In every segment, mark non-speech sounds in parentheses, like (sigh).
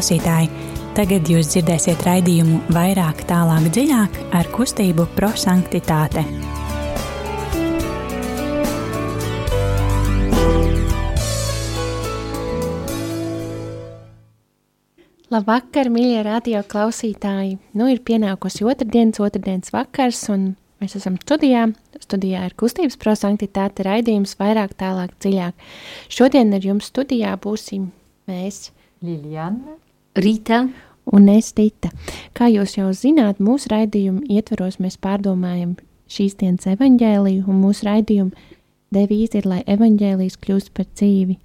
klausītāji! Tagad jūs dzirdēsiet raidījumu vairāk, tālāk, dziļāk ar kustību prosanktitāte. Labvakar, mīļie radio klausītāji! Nu ir pienākusi otrdienas, otrdienas vakars, un mēs esam studijā. Studijā ir kustības prosanktitāte raidījums vairāk, tālāk, dziļāk. Šodien ar jums studijā būsim mēs. Liljana, Rīta un es Tita. Kā jūs jau zināt, mūsu raidījumu ietveros mēs pārdomājam šīs dienas evaņģēliju, un mūsu raidījuma devīze ir, lai evaņģēlijs kļūst par dzīvi.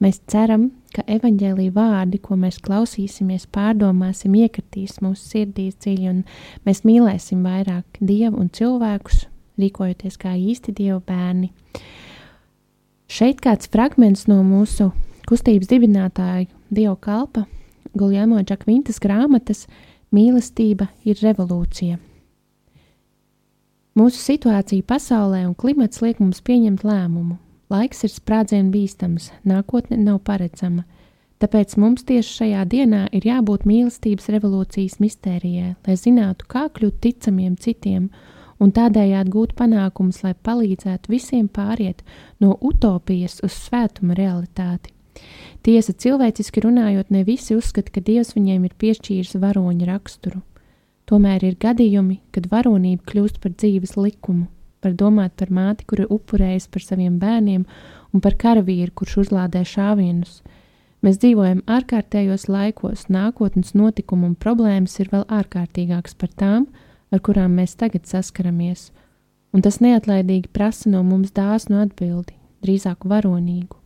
Mēs ceram, ka evaņģēlīja vārdi, ko mēs klausīsimies, pārdomāsim, iekritīs mūsu sirdīs dziļi, un mēs mīlēsim vairāk dievu un cilvēkus, rīkojoties kā īsti dievu bērni. Šeit kāds fragments no mūsu kustības dibinātāju Dieva kalpa Guljēmo Džakvintas grāmatas Mīlestība ir revolūcija. Mūsu situācija pasaulē un klimats liek mums pieņemt lēmumu. Laiks ir sprādzienu bīstams, nākotne nav paredzama. Tāpēc mums tieši šajā dienā ir jābūt mīlestības revolūcijas mistērijai, lai zinātu, kā kļūt ticamiem citiem un tādējādi gūt panākumus, lai palīdzētu visiem pāriet no utopijas uz svētuma realitāti. Tiesa, cilvēciski runājot, ne visi uzskata, ka Dievs viņiem ir piešķīris varoņa raksturu. Tomēr ir gadījumi, kad varonība kļūst par dzīves likumu, var domāt par māti, kura upurējas par saviem bērniem, un par karavīru, kurš uzlādē šāvienus. Mēs dzīvojam ārkārtējos laikos, nākotnes notikumu un problēmas ir vēl ārkārtīgākas par tām, ar kurām mēs tagad saskaramies, un tas neatlaidīgi prasa no mums dāsnu atbildi, drīzāk varonīgu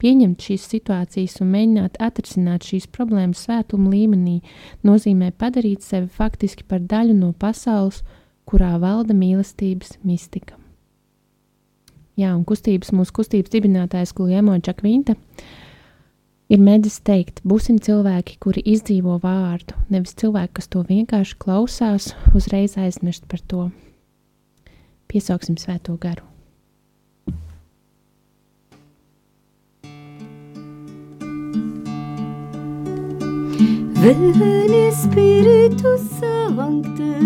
pieņemt šīs situācijas un mēģināt atrisināt šīs problēmas svētuma līmenī, nozīmē padarīt sevi faktiski par daļu no pasaules, kurā valda mīlestības mistika. Jā, un kustības, mūsu kustības dibinātājs Guljēmo Čakvinta ir mēģinājis teikt, būsim cilvēki, kuri izdzīvo vārdu, nevis cilvēki, kas to vienkārši klausās, uzreiz aizmirst par to. Piesauksim svēto garu. Ven Espíritu Sancte,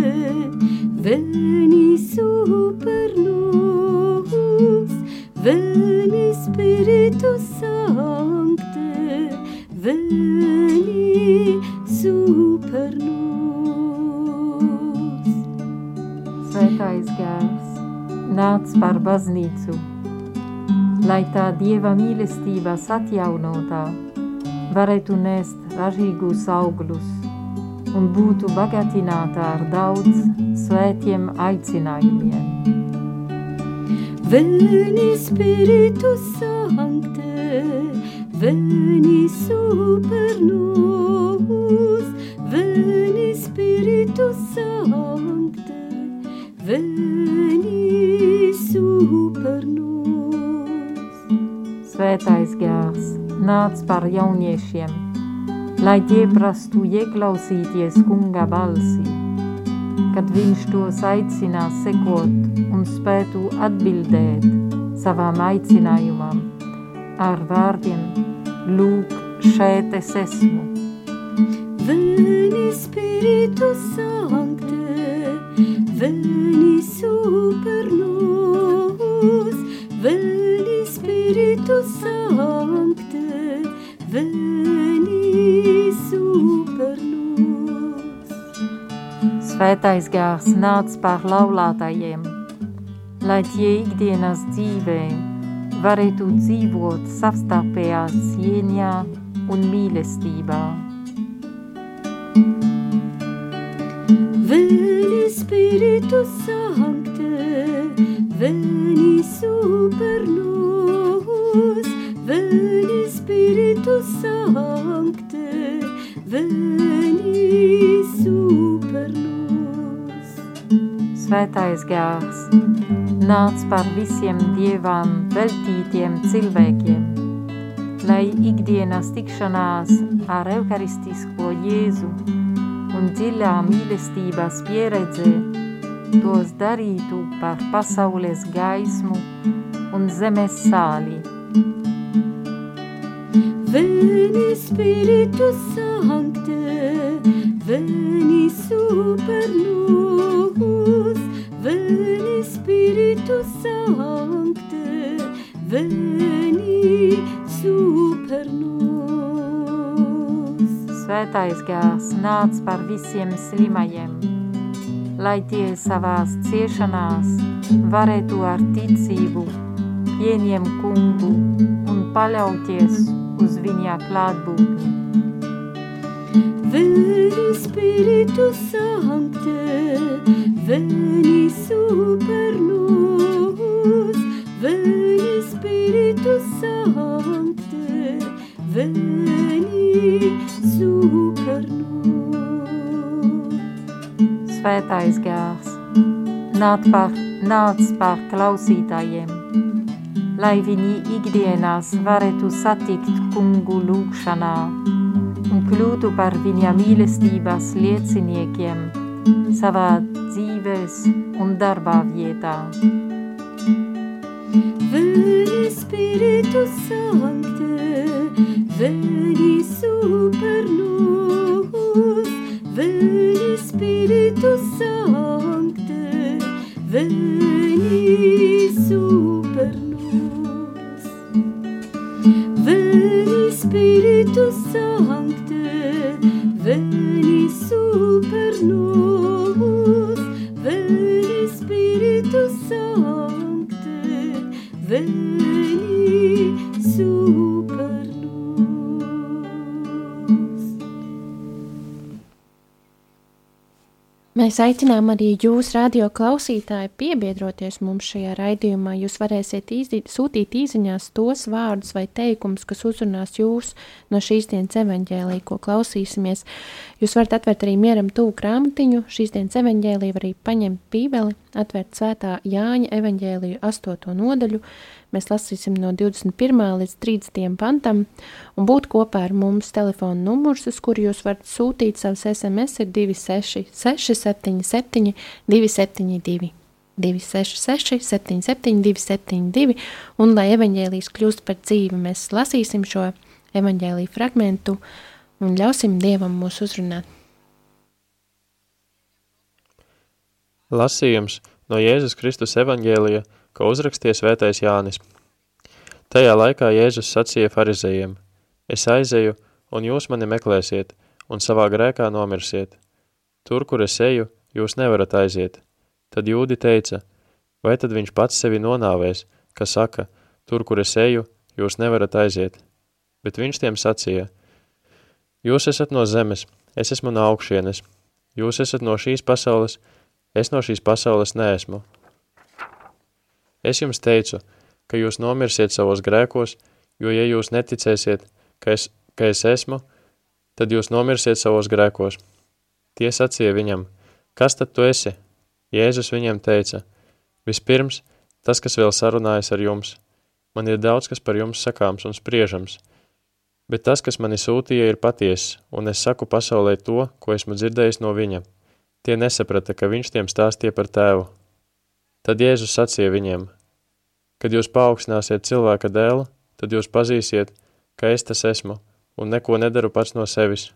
veni super nos. Ven Espíritu Sancte, veni super nos. Svētais gēls, nāc par baznīcu, lai tā Dieva mīlestības atjaunotā varētu nest ražīgus augļus un būtu bagātināta ar daudz svētiem aicinājumiem. Veni Spiritus Sancte, veni super nos, veni Spiritus Sancte, veni super nos. Svētais gārs, nāc par jauniešiem, lai tie prastu ieklausīties kunga balsi, kad viņš tos aicinās sekot un spētu atbildēt savām aicinājumam ar vārdiem Lūk, šeit es esmu. Veni Spiritus Sancte, veni super nos, veni Spiritus Sancte, veni super nos. Svētais gārs nāc pār laulātajiem, lai tie ikdienas dzīvē varētu dzīvot savstarpējā cieņā un mīlestībā. Veni Spiritus Sancte, veni super nos, veni Svētais gārs nāc par visiem dievām veltītiem cilvēkiem, lai ikdienas tikšanās ar evkaristisko Jēzu un dziļā mīlestības pieredze tos darītu par pasaules gaismu un zemes sāli. veni Spiritus Sancte, veni Svētais gārs nāc par visiem slimajiem, lai tie savās ciešanās varētu ar ticību pieņem kungu un paļauties uz viņa klātbūtni. Veni Spiritus Sancte, veni super Svētais gārs nāc par, nāc par klausītājiem, lai viņi ikdienās varētu satikt kungu lūgšanā un kļūtu par viņa mīlestības lieciniekiem savā dzīves un darbā vietā. Veni Spiritus Sancte, veni super veni Mēs aicinām arī jūs, radio klausītāji, piebiedroties mums šajā raidījumā. Jūs varēsiet īzi, sūtīt īsiņās tos vārdus vai teikumus, kas uzrunās jūs no šīs dienas evaņģēlī, ko klausīsimies. Jūs varat atvērt arī mieram tūku grāmatiņu, šīs dienas evaņģēlī, var arī paņemt bībeli, atvērt svētā Jāņa evaņģēliju astoto nodaļu. Mēs lasīsim no 21. līdz 30. pantam, un būt kopā ar mums telefona numurs, uz kuru jūs varat sūtīt savus SMS, ir 266, 677, 272. 266, 77, 272, un lai evanģēlijas kļūst par dzīvi, mēs lasīsim šo evanģēlīju fragmentu un ļausim Dievam mūs uzrunāt. Lasījums no Jēzus Kristus evaņģēlija, ko uzrakstīja svētais Jānis. Tajā laikā Jēzus sacīja farizējiem, es aizeju, un jūs mani meklēsiet, un savā grēkā nomirsiet. Tur, kur es eju, jūs nevarat aiziet. Tad jūdi teica, vai tad viņš pats sevi nonāvēs, ka saka, tur, kur es eju, jūs nevarat aiziet. Bet viņš tiem sacīja, jūs esat no zemes, es esmu no augšienes, jūs esat no šīs pasaules, es no šīs pasaules neesmu. Es jums teicu, ka jūs nomirsiet savos grēkos, jo ja jūs neticēsiet, ka es, ka es esmu, tad jūs nomirsiet savos grēkos. Tie sacīja viņam, kas tad tu esi? Jēzus viņiem teica, vispirms, tas, kas vēl sarunājas ar jums, man ir daudz, kas par jums sakāms un spriežams, bet tas, kas mani sūtīja, ir patiess, un es saku pasaulē to, ko esmu dzirdējis no viņa. Tie nesaprata, ka viņš tiem stāstīja par tēvu. Tad Jēzus sacīja viņiem, kad jūs paaugstināsiet cilvēka dēlu, tad jūs pazīsiet, ka es tas esmu un neko nedaru pats no sevis,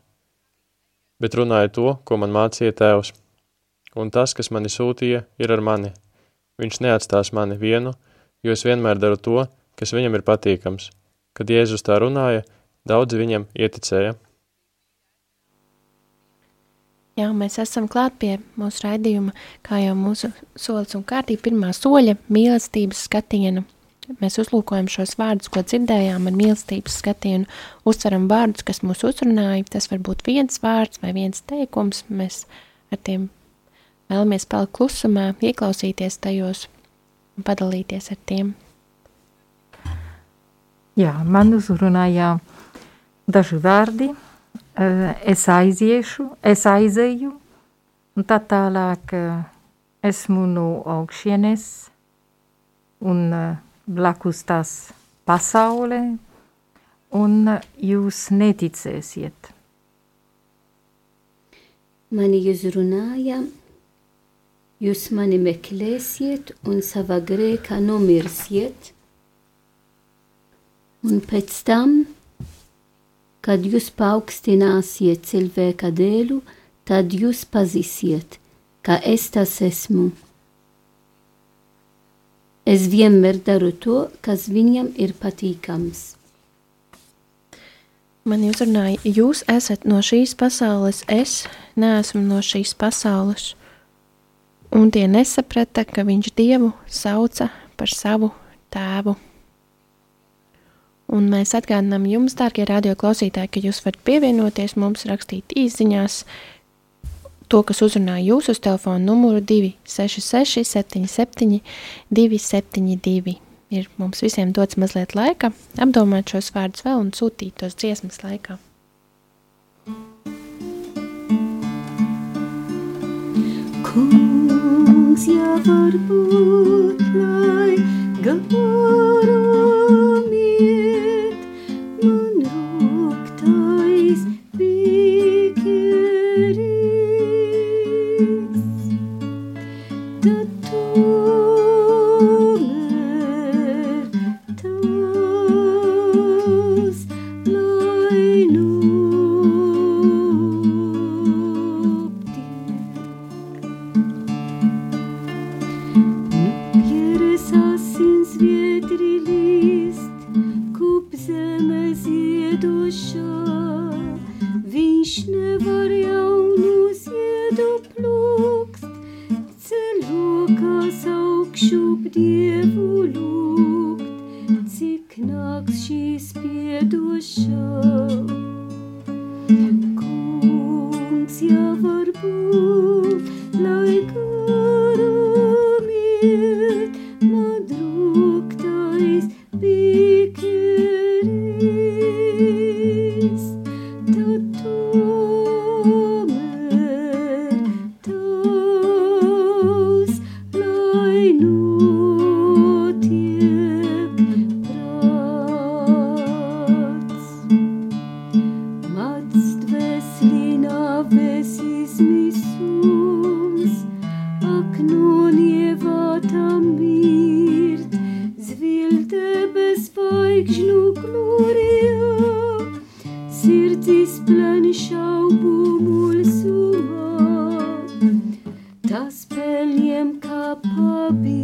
bet runāju to, ko man mācīja tēvs. Un tas, kas mani sūtīja, ir ar mani. Viņš neatstās mani vienu, jo es vienmēr daru to, kas viņam ir patīkams. Kad Jēzus tā runāja, daudzi viņam ieticēja. Jā, mēs esam klāt pie mūsu raidījuma, kā jau mūsu solis un kārtība pirmā soļa mīlestības skatienu. Mēs uzlūkojam šos vārdus, ko dzirdējām ar mīlestības skatienu, uztveram vārdus, kas mūs uzrunāja. Tas var būt viens vārds vai viens teikums. Mēs ar tiem vēlamies palikt klusumā, ieklausīties tajos un padalīties ar tiem. Jā, man uzrunāja daži vārdi. Eh, Es aiziešu, es aizeju, un tad tālāk eh, esmu no augšienes un eh, blakus tās pasaulē, un jūs neticēsiet. Mani uzrunāja, jūs mani meklēsiet un savā grēkā nomirsiet. Un pēc tam kad jūs paaugstināsiet cilvēka dēlu, tad jūs pazīsiet, ka es tas esmu. Es vienmēr daru to, kas viņam ir patīkams. Man uzrunāja, jūs esat no šīs pasaules, es neesmu no šīs pasaules. Un tie nesaprata, ka viņš Dievu sauca par savu tēvu. Un mēs atgādinām jums, dārgie radioklausītāji, ka jūs varat pievienoties mums, rakstīt īsiņās to, kas uzrunā jūs uz telefona numuru 266 77 272. Ir mums visiem dots mazliet laika apdomāt šos vārdus vēl un sūtīt tos dziesmas laikā. Kungs jau var būt, lai garam iet, zvilde bez vaigžņu glorijā, sirdis plen šaubu mulsumā, tas peļiem kā pabirt.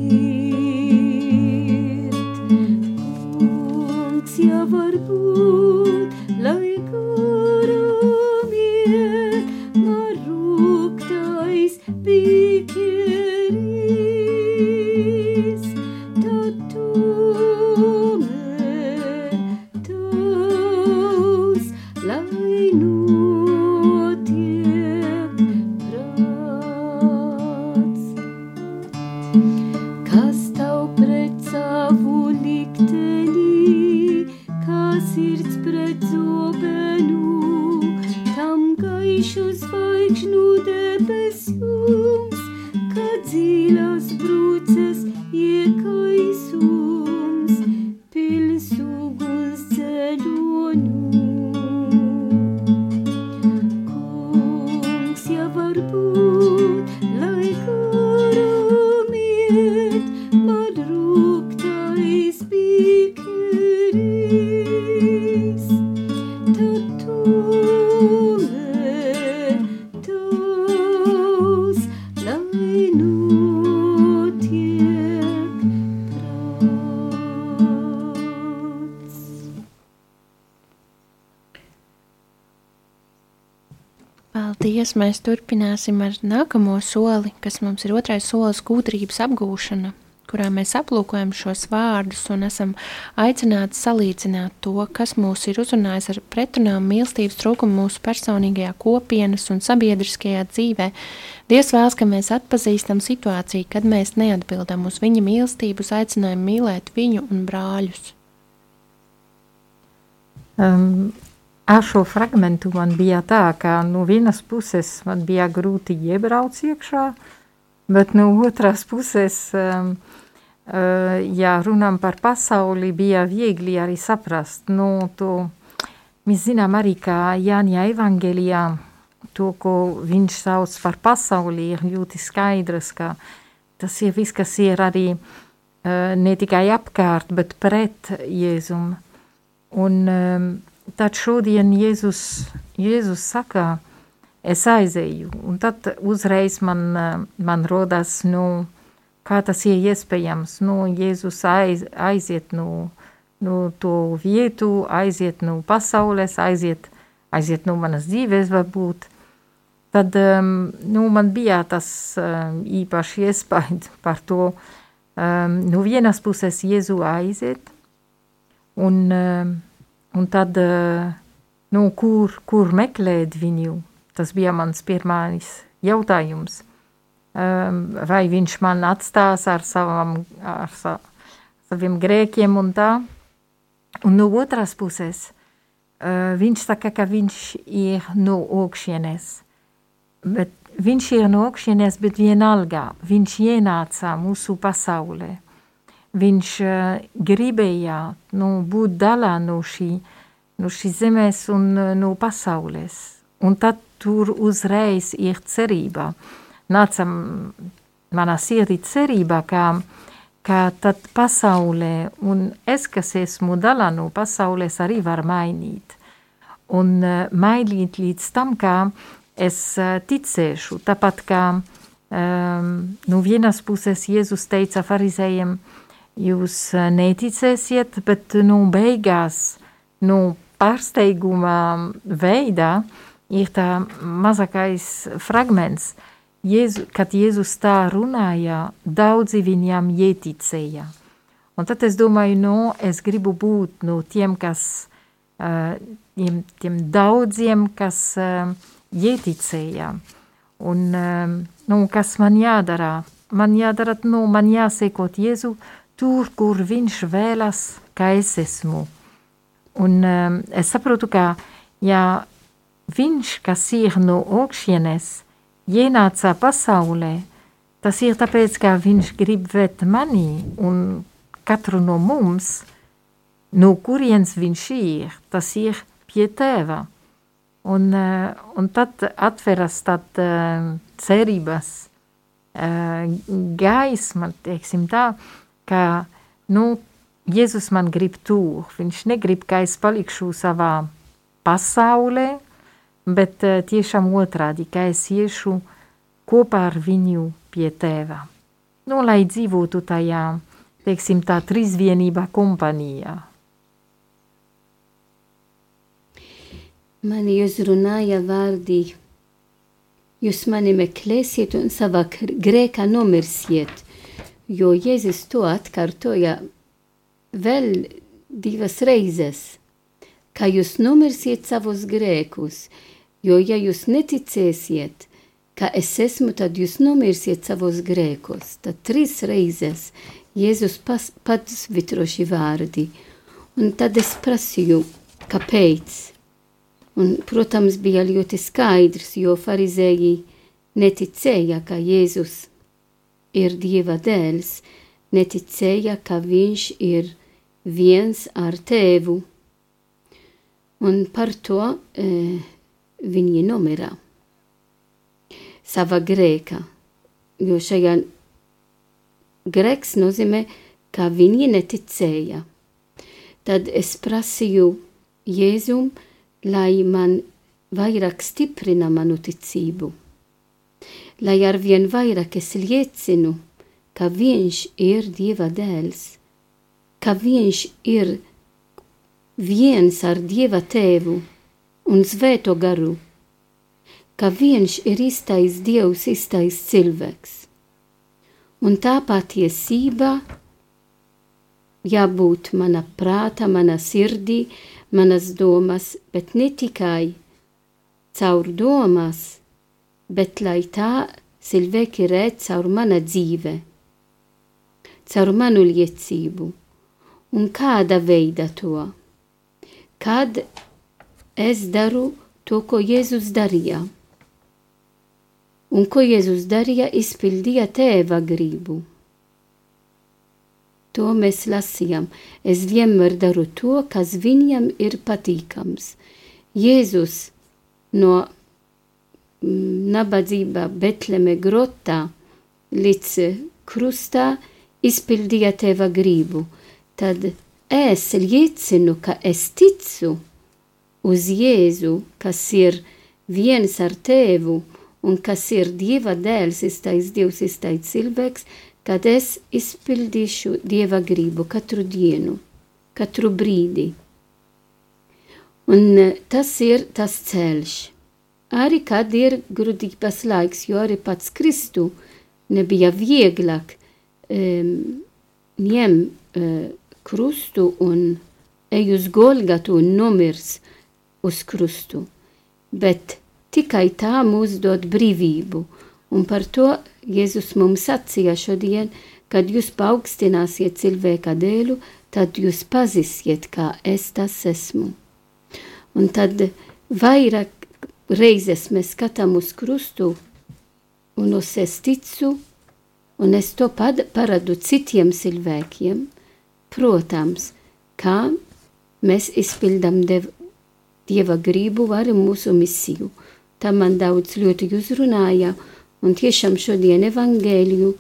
Paldies! Mēs turpināsim ar nākamo soli, kas mums ir otrais solis - gudrības apgūšana, kurā mēs aplūkojam šos vārdus un esam aicināti salīdzināt to, kas mūs ir uzrunājis ar pretrunām mīlestības trūkumu mūsu personīgajā kopienas un sabiedriskajā dzīvē. Dievs vēlas, ka mēs atpazīstam situāciju, kad mēs neatbildam uz viņa mīlestību, uz aicinājumu mīlēt viņu un brāļus. Um, ar šo fragmentu man bija tā, ka no vienas puses man bija grūti iebraukt iekšā, bet no otras puses, um, uh, ja runām par pasauli, bija viegli arī saprast. Nu, to, mēs zinām arī, ka Jāņa evangelijā to, ko viņš sauc par pasauli, ir ļoti skaidrs, ka tas ir viss, kas ir arī uh, ne tikai apkārt, bet pret Jēzumu. Un um, tad šodien Jēzus, Jēzus saka, es aizēju, un tad uzreiz man, man rodas, nu, kā tas ir iespējams, nu, Jēzus aiz, aiziet no, no to vietu, aiziet no pasaules, aiziet, aiziet no manas dzīves varbūt, tad um, nu, man bija tas um, īpaši iespējas (laughs) par to. Um, no vienas puses Jēzu aiziet, un, um, un tad, uh, nu, kur, kur meklēt viņu, tas bija mans pirmais jautājums. Um, vai viņš man atstās ar, savam, ar sa, saviem grēkiem un tā. Un no otras puses, uh, viņš saka, ka viņš ir no augšienes bet viņš ir no augšienes, bet vienalga viņš ienāca mūsu pasaulē. Viņš uh, gribēja nu, būt daļā no, šī, no šīs zemes un uh, no pasaules. Un tad tur uzreiz ir cerība. Nāca manā sirdī cerība, ka, ka tad pasaulē, un es, kas esmu daļā no pasaules, arī var mainīt. Un uh, mainīt līdz tam, ka es ticēšu. Tāpat kā um, no vienas puses Jēzus teica farizējiem, jūs neticēsiet, bet nu beigās, nu pārsteigumā veidā ir tā mazākais fragments, Jēzu, kad Jēzus tā runāja, daudzi viņam ieticēja. Un tad es domāju, no, es gribu būt no tiem, kas, uh, tiem, tiem daudziem, kas uh, ieticēja. Un, nu, kas man jādara? Man jādara, nu, man jāsekot Jēzu tur, kur viņš vēlas, ka es esmu. Un um, es saprotu, ka ja viņš, kas ir no augšienes, ienāca pasaulē, tas ir tāpēc, ka viņš grib vet mani un katru no mums, no kurienes viņš ir, tas ir pie tēva. Un, eh, un tad atveras tad uh, cerības uh, gaisma, teiksim tā, ka, nu, Jēzus man grib tur, viņš negrib, ka es palikšu savā pasaulē, bet uh, tiešām otrādi, ka es iešu kopā ar viņu pie tēva. Nu, lai dzīvotu tajā, teiksim tā, trīsvienībā kompanijā. Mani uzrunāja vārdi, jūs mani meklēsiet un savā grēkā nomirsiet, jo Jēzus to atkārtoja vēl divas reizes, ka jūs nomirsiet savus grēkus, jo ja jūs neticēsiet, ka es esmu, tad jūs nomirsiet savus grēkus. Tad trīs reizes Jēzus pats vitroši vārdi, un tad es prasīju, kāpēc? Un, protams, bija ļoti skaidrs, jo farizēji neticēja, ka Jēzus ir Dieva dēls, neticēja, ka viņš ir viens ar tēvu. Un par to e, viņi nomirā sava grēka, jo šajā grēks nozīmē, ka viņi neticēja. Tad es prasīju Jēzum, lai man vairāk stiprina manu ticību, lai arvien vairāk es liecinu, ka viņš ir Dieva dēls, ka viņš ir viens ar Dieva tēvu un svēto garu, ka viņš ir īstais Dievs, īstais cilvēks. Un tā patiesība jābūt mana prāta, mana sirdī, manas domas, bet ne tikai caur domas, bet lai tā cilvēki redz caur mana dzīve, caur manu liecību. Un kāda veida to? Kad es daru to, ko Jēzus darīja. Un ko Jēzus darīja, izpildīja tēva gribu. To mēs lasījām. Es vienmēr daru to, kas viņam ir patīkams. Jēzus no mm, nabadzība Betleme grotā līdz krustā izpildīja teva gribu. Tad es liecinu, ka es ticu, uz Jēzu, kas ir viens ar tēvu un kas ir Dieva dēls, iztais Dievs, iztais cilvēks, kad es izpildīšu Dieva gribu katru dienu, katru brīdi. Un eh, tas ir tas ceļš. Arī kad ir grūtības laiks, jo arī pats Kristu nebija vieglāk um, ņem uh, krustu un ej uz Golgatu un nomirs uz krustu. Bet tikai tā mūs dod brīvību, un par to Jēzus mums sacīja šodien, kad jūs paaugstināsiet cilvēka dēlu, tad jūs pazīsiet, kā es tas esmu. Un tad vairāk reizes mēs skatām uz krustu un uz es ticu, un es to parādu citiem cilvēkiem, protams, kā mēs izpildām Dieva gribu, varam mūsu misiju. Tā man daudz ļoti uzrunāja, un tiešām šodien evangēliju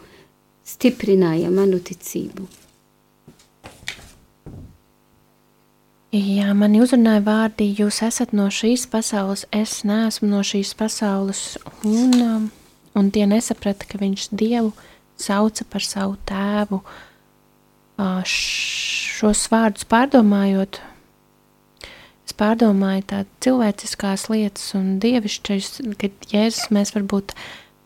stiprināja manu ticību. Jā, man uzrunāja vārdi, jūs esat no šīs pasaules, es neesmu no šīs pasaules, un, um, un tie nesaprata, ka viņš Dievu sauca par savu tēvu. Šos vārdus pārdomājot, es pārdomāju tādas cilvēciskās lietas un dievišķas, ka Jēzus mēs varbūt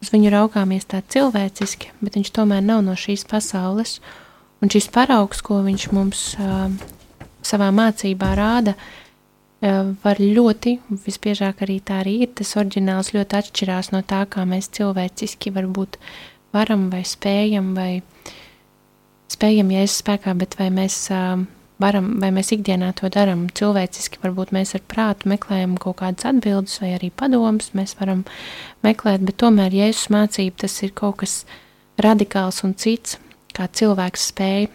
uz viņu raugāmies tā cilvēciski, bet viņš tomēr nav no šīs pasaules. Un šis paraugs, ko viņš mums uh, savā mācībā rāda, uh, var ļoti, visbiežāk arī tā arī ir, tas oriģināls ļoti atšķirās no tā, kā mēs cilvēciski varbūt varam vai spējam vai spējam jēzus spēkā, bet vai mēs uh, varam, vai mēs ikdienā to darām cilvēciski, varbūt mēs ar prātu meklējam kaut kādas atbildes vai arī padomus mēs varam meklēt, bet tomēr jēzus mācība tas ir kaut kas radikāls un cits, kā cilvēks spēj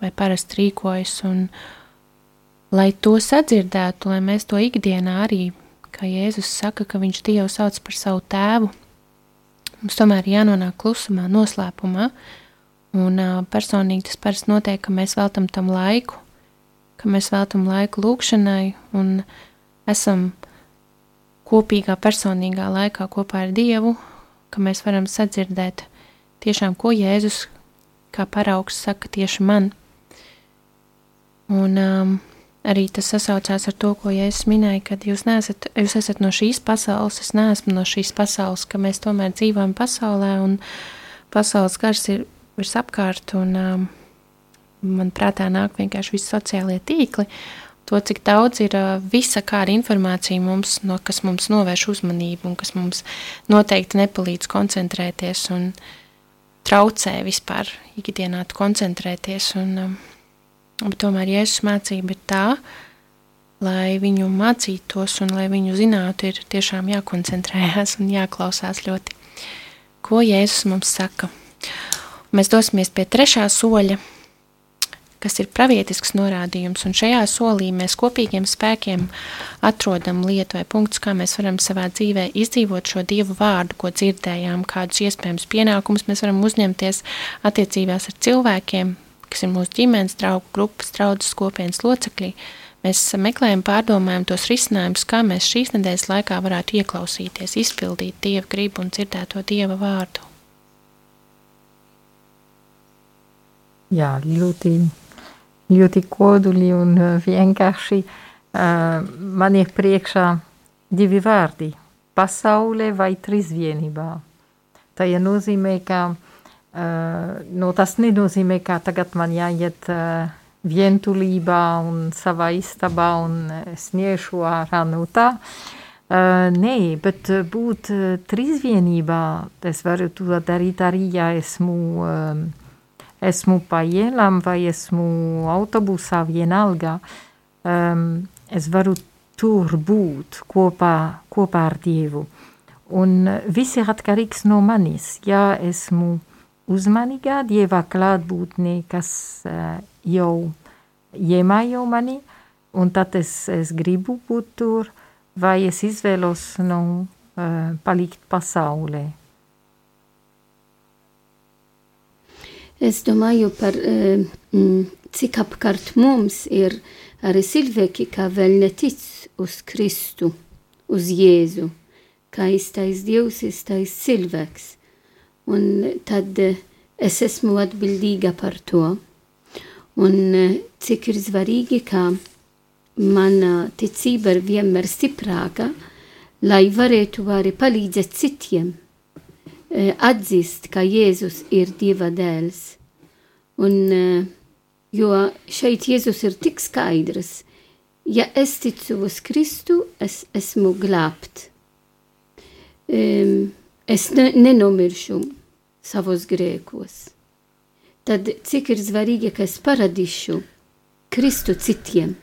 vai parasti rīkojas un lai to sadzirdētu, lai mēs to ikdienā arī, kā Jēzus saka, ka viņš Dievu sauc par savu tēvu, Mums tomēr jānonāk klusumā, noslēpumā. Un uh, personīgi tas parasti notiek, ka mēs veltam tam laiku, ka mēs veltam laiku lūkšanai un esam kopīgā personīgā laikā kopā ar Dievu, ka mēs varam sadzirdēt tiešām, ko Jēzus kā paraugs saka tieši man. Un um, arī tas sasaucās ar to, ko es minēju, kad jūs, neesat, jūs esat no šīs pasaules, es neesmu no šīs pasaules, ka mēs tomēr dzīvojam pasaulē un pasaules gars ir visapkārt un um, man prātā nāk vienkārši visi sociālie tīkli, to, cik daudz ir uh, visa kāda informācija mums, no, kas mums novērš uzmanību un kas mums noteikti nepalīdz koncentrēties un traucē vispār ikdienā koncentrēties un um, Bet tomēr Jēzus mācība ir tā, lai viņu mācītos un lai viņu zinātu, ir tiešām jākoncentrējas un jāklausās ļoti, ko Jēzus mums saka. Mēs dosimies pie trešā soļa, kas ir pravietisks norādījums, un šajā solī mēs kopīgiem spēkiem atrodam lietu vai punktus, kā mēs varam savā dzīvē izdzīvot šo Dievu vārdu, ko dzirdējām, kādus iespējams pienākumus mēs varam uzņemties attiecībās ar cilvēkiem, kas ir mūsu ģimenes, draugu grupas, draudzes kopienas locekļi, mēs meklējam, pārdomājam tos risinājumus, kā mēs šīs nedēļas laikā varētu ieklausīties, izpildīt Dieva gribu un dzirdēt to Dieva vārdu. Jā, ļoti, ļoti koduli un uh, vienkārši uh, man ir priekšā divi vārdi - pasaule vai trīsvienībā. Tā ja nozīmē, ka uh, Uh, nu, tas nenozīmē, ka tagad man jāiet uh, vientulībā un savā istabā un sniešu ārā no tā. Uh, nē, bet būt uh, trīsvienībā, es varu to darīt arī, ja esmu, uh, esmu pa ielām vai esmu autobusā vienalga. Um, es varu tur būt kopā, kopā ar Dievu. Un viss ir atkarīgs no manis. Ja esmu uzmanīgā dieva klātbūtnē, kas uh, jau iemājo mani, un tad es, es gribu būt tur, vai es izvēlos nu, uh, palikt pasaulē. Es domāju par uh, cik apkārt mums ir arī cilvēki, kā vēl netic uz Kristu, uz Jēzu, kā īstais Dievs, īstais cilvēks. Un tad es esmu atbildīga par to. Un cik ir svarīgi, ka mana ticība ir vienmēr stiprāka, lai varētu arī palīdzēt citiem, atzīst, ka Jēzus ir Dieva dēls. Un, jo šeit Jēzus ir tik skaidrs, ja es ticu uz Kristu, es esmu glābt. Um, es ne, nenomiršu savos grēkos. Tad cik ir svarīgi, ka es paradīšu Kristu citiem.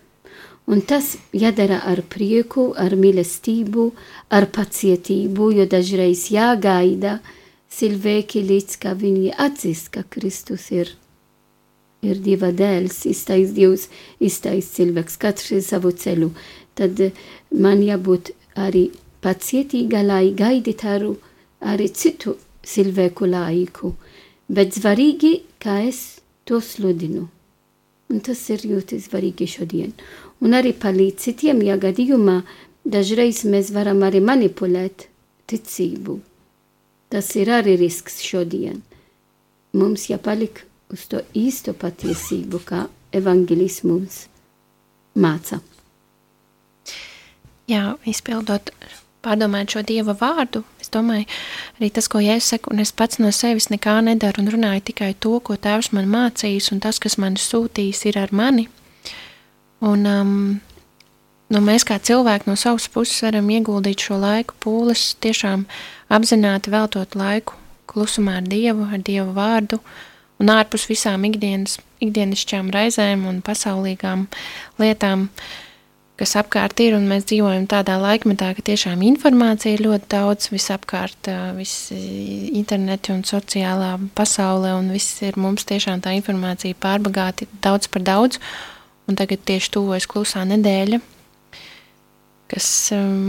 Un tas jādara ar prieku, ar mīlestību, ar pacietību, jo dažreiz jāgaida cilvēki līdz kā viņi atzīst, ka Kristus ir, ir Dieva dēls, īstais Dievs, īstais cilvēks, katrs ir savu ceļu. Tad man jābūt arī pacietīga, lai gaidītu arī citu cilvēku laiku, bet svarīgi, ka es to sludinu. Un tas ir ļoti svarīgi šodien. Un arī palīdz citiem, ja gadījumā dažreiz mēs varam arī manipulēt ticību. Tas ir arī risks šodien. Mums jāpaliek uz to īsto patiesību, kā evangelisms māca. Jā, izpildot pārdomājot šo Dieva vārdu, es domāju, arī tas, ko Jēzus saka, un es pats no sevis nekā nedaru un runāju tikai to, ko Tēvs man mācījis, un tas, kas man sūtījis, ir ar mani. Un um, nu, mēs kā cilvēki no savas puses varam ieguldīt šo laiku pūles, tiešām apzināti veltot laiku klusumā ar Dievu, ar Dievu vārdu, un ārpus visām ikdienas, ikdienišķām raizēm un pasaulīgām lietām, uh, kas apkārt ir, un mēs dzīvojam tādā laikmetā, ka tiešām informācija ir ļoti daudz visapkārt, viss interneti un sociālā pasaulē, un viss ir mums tiešām tā informācija pārbagāti daudz par daudz, un tagad tieši tuvojas klusā nedēļa, kas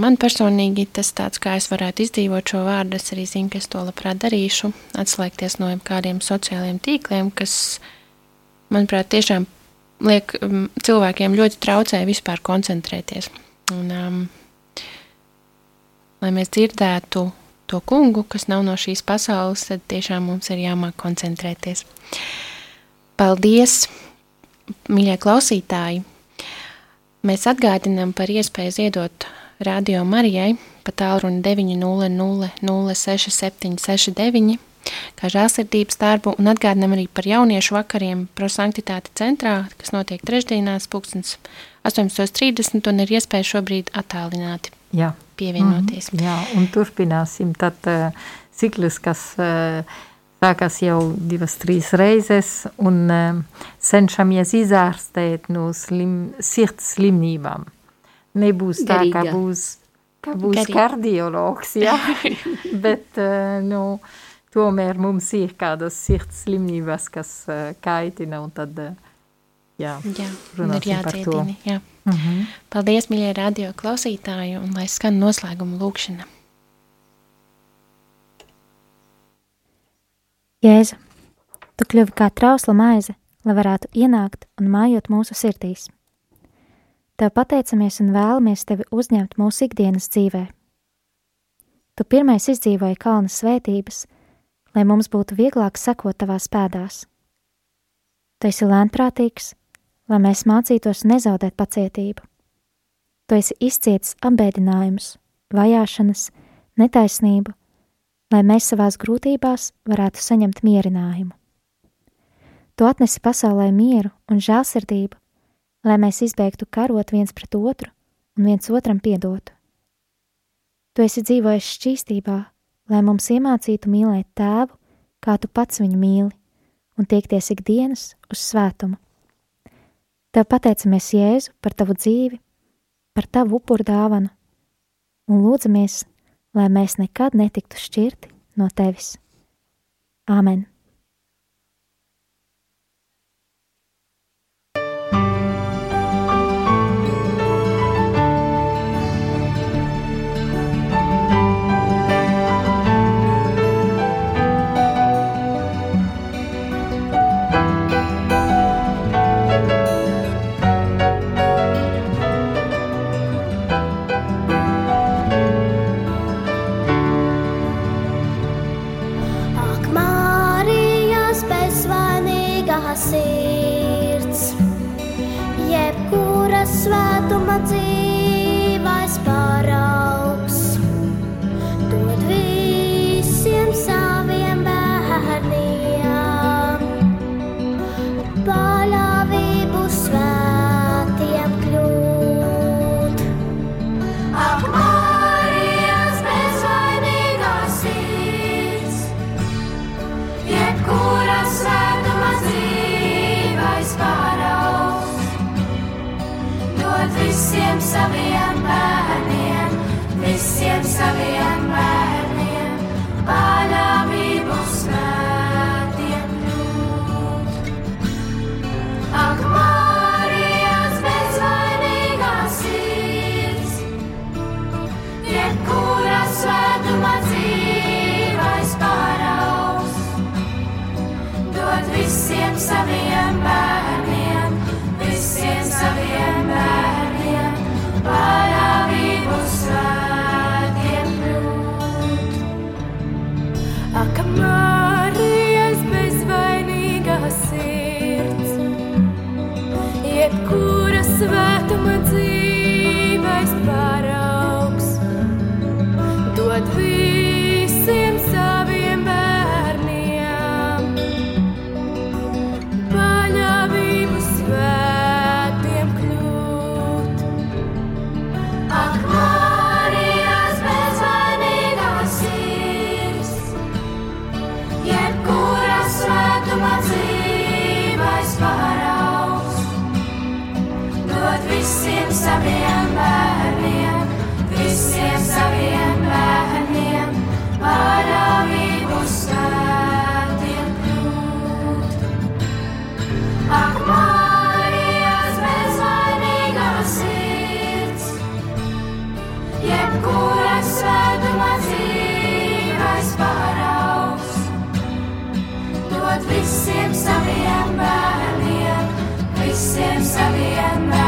man personīgi tas tāds, kā es varētu izdzīvot šo vārdu, es arī zinu, ka es to labprāt darīšu, atslēgties no kādiem sociāliem tīkliem, kas, manuprāt, tiešām liek um, cilvēkiem ļoti traucē vispār koncentrēties. Un, um, lai mēs dzirdētu to kungu, kas nav no šīs pasaules, tad tiešām mums ir jāmāk koncentrēties. Paldies, mīļie klausītāji! Mēs atgādinām par iespēju ziedot Radio Marijai pa tālruni 900 06769 kā žēlsirdības darbu, un atgādinām arī par jauniešu vakariem prosanktitāte centrā, kas notiek trešdienās, pulkstens 18.30, un ir iespēja šobrīd attālināti jā. pievienoties. Mm, jā, un turpināsim tad uh, ciklus, kas uh, sākas jau divas, trīs reizes, un uh, cenšamies izārstēt no slim, sirds slimībām. Nebūs tā, Garīga. ka būs, ka būs Garīga. kardiologs, jā, (laughs) bet, uh, nu, no, tomēr mums ir kādas sirds slimības, kas uh, kaitina, un tad, uh, jā, jā runāsim par to. Jā. Mm -hmm. Paldies, mīļie radio klausītāji, un lai skan noslēguma lūkšana. Jēzu, tu kļuvi kā trausla maize, lai varētu ienākt un mājot mūsu sirdīs. Tev pateicamies un vēlamies tevi uzņemt mūsu ikdienas dzīvē. Tu pirmais izdzīvoji kalna svētības – lai mums būtu vieglāk sekot tavās pēdās. Tu esi lēnprātīgs, lai mēs mācītos nezaudēt pacietību. Tu esi izcietis apbēdinājumus, vajāšanas, netaisnību, lai mēs savās grūtībās varētu saņemt mierinājumu. Tu atnesi pasaulē mieru un žēlsirdību, lai mēs izbeigtu karot viens pret otru un viens otram piedotu. Tu esi dzīvojis šķīstībā, lai mums iemācītu mīlēt tēvu, kā tu pats viņu mīli, un tiekties ikdienas uz svētumu. Tev pateicamies, Jēzu, par tavu dzīvi, par tavu upuru dāvanu, un lūdzamies, lai mēs nekad netiktu šķirti no tevis. Āmen! kura svētuma dzīve. sunny and